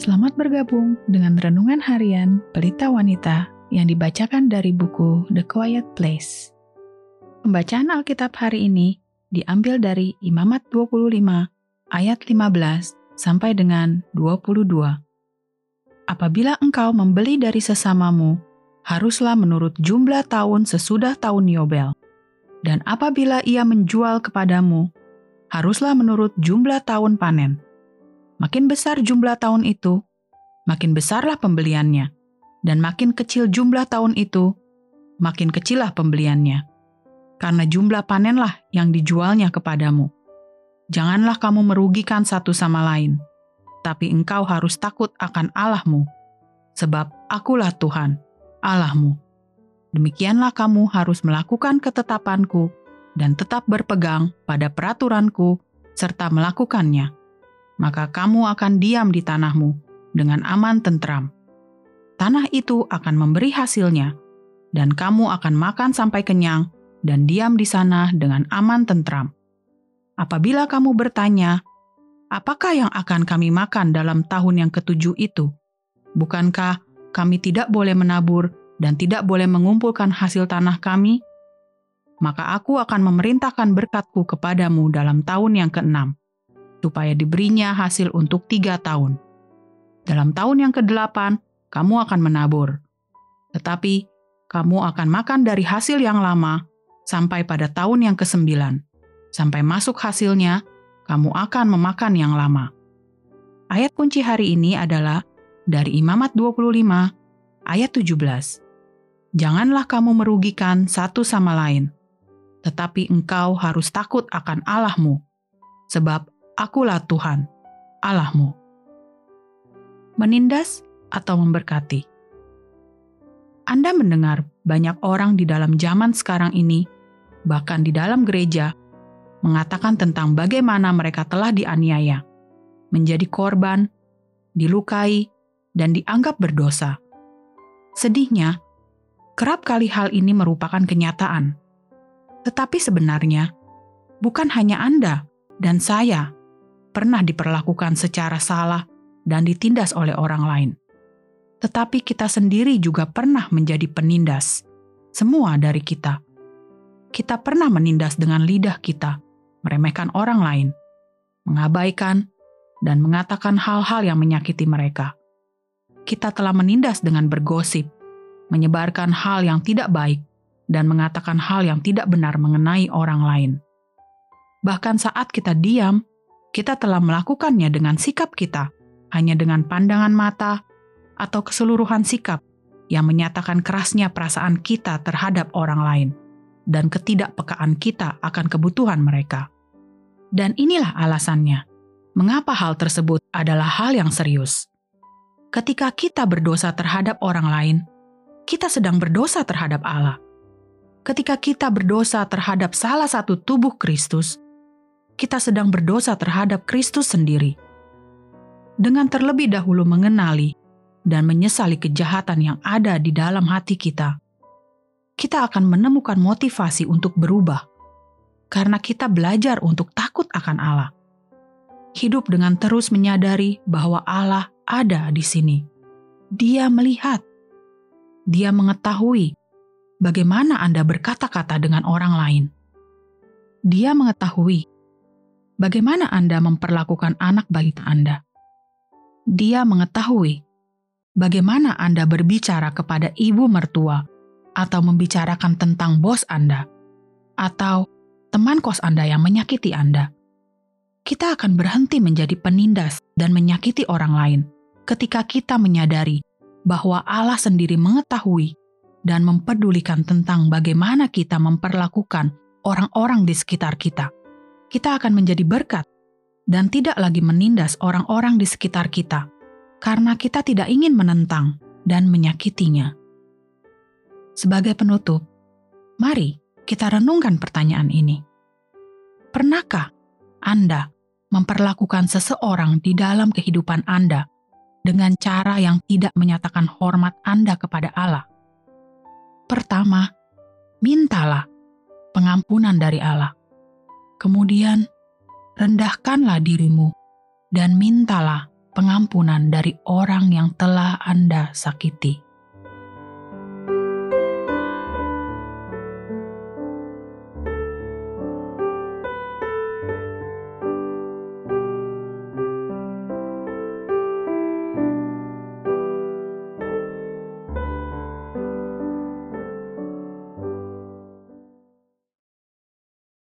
Selamat bergabung dengan renungan harian Pelita Wanita yang dibacakan dari buku The Quiet Place. Pembacaan Alkitab hari ini diambil dari Imamat 25 ayat 15 sampai dengan 22. Apabila engkau membeli dari sesamamu, haruslah menurut jumlah tahun sesudah tahun Yobel. Dan apabila ia menjual kepadamu, haruslah menurut jumlah tahun panen Makin besar jumlah tahun itu, makin besarlah pembeliannya. Dan makin kecil jumlah tahun itu, makin kecillah pembeliannya. Karena jumlah panenlah yang dijualnya kepadamu. Janganlah kamu merugikan satu sama lain, tapi engkau harus takut akan Allahmu, sebab akulah Tuhan, Allahmu. Demikianlah kamu harus melakukan ketetapanku dan tetap berpegang pada peraturanku serta melakukannya maka kamu akan diam di tanahmu dengan aman tentram. Tanah itu akan memberi hasilnya, dan kamu akan makan sampai kenyang dan diam di sana dengan aman tentram. Apabila kamu bertanya, apakah yang akan kami makan dalam tahun yang ketujuh itu? Bukankah kami tidak boleh menabur dan tidak boleh mengumpulkan hasil tanah kami? Maka aku akan memerintahkan berkatku kepadamu dalam tahun yang keenam supaya diberinya hasil untuk tiga tahun. Dalam tahun yang kedelapan, kamu akan menabur. Tetapi, kamu akan makan dari hasil yang lama sampai pada tahun yang kesembilan. Sampai masuk hasilnya, kamu akan memakan yang lama. Ayat kunci hari ini adalah dari Imamat 25 ayat 17. Janganlah kamu merugikan satu sama lain, tetapi engkau harus takut akan Allahmu, sebab Akulah Tuhan, Allahmu. Menindas atau memberkati. Anda mendengar banyak orang di dalam zaman sekarang ini, bahkan di dalam gereja, mengatakan tentang bagaimana mereka telah dianiaya, menjadi korban, dilukai, dan dianggap berdosa. Sedihnya, kerap kali hal ini merupakan kenyataan. Tetapi sebenarnya, bukan hanya Anda dan saya pernah diperlakukan secara salah dan ditindas oleh orang lain. Tetapi kita sendiri juga pernah menjadi penindas. Semua dari kita. Kita pernah menindas dengan lidah kita, meremehkan orang lain, mengabaikan, dan mengatakan hal-hal yang menyakiti mereka. Kita telah menindas dengan bergosip, menyebarkan hal yang tidak baik, dan mengatakan hal yang tidak benar mengenai orang lain. Bahkan saat kita diam kita telah melakukannya dengan sikap kita, hanya dengan pandangan mata atau keseluruhan sikap yang menyatakan kerasnya perasaan kita terhadap orang lain dan ketidakpekaan kita akan kebutuhan mereka. Dan inilah alasannya mengapa hal tersebut adalah hal yang serius. Ketika kita berdosa terhadap orang lain, kita sedang berdosa terhadap Allah. Ketika kita berdosa terhadap salah satu tubuh Kristus, kita sedang berdosa terhadap Kristus sendiri. Dengan terlebih dahulu mengenali dan menyesali kejahatan yang ada di dalam hati kita, kita akan menemukan motivasi untuk berubah karena kita belajar untuk takut akan Allah. Hidup dengan terus menyadari bahwa Allah ada di sini. Dia melihat, dia mengetahui bagaimana Anda berkata-kata dengan orang lain. Dia mengetahui bagaimana Anda memperlakukan anak balita Anda. Dia mengetahui bagaimana Anda berbicara kepada ibu mertua atau membicarakan tentang bos Anda atau teman kos Anda yang menyakiti Anda. Kita akan berhenti menjadi penindas dan menyakiti orang lain ketika kita menyadari bahwa Allah sendiri mengetahui dan mempedulikan tentang bagaimana kita memperlakukan orang-orang di sekitar kita kita akan menjadi berkat dan tidak lagi menindas orang-orang di sekitar kita karena kita tidak ingin menentang dan menyakitinya. Sebagai penutup, mari kita renungkan pertanyaan ini. Pernahkah Anda memperlakukan seseorang di dalam kehidupan Anda dengan cara yang tidak menyatakan hormat Anda kepada Allah? Pertama, mintalah pengampunan dari Allah. Kemudian, rendahkanlah dirimu dan mintalah pengampunan dari orang yang telah Anda sakiti.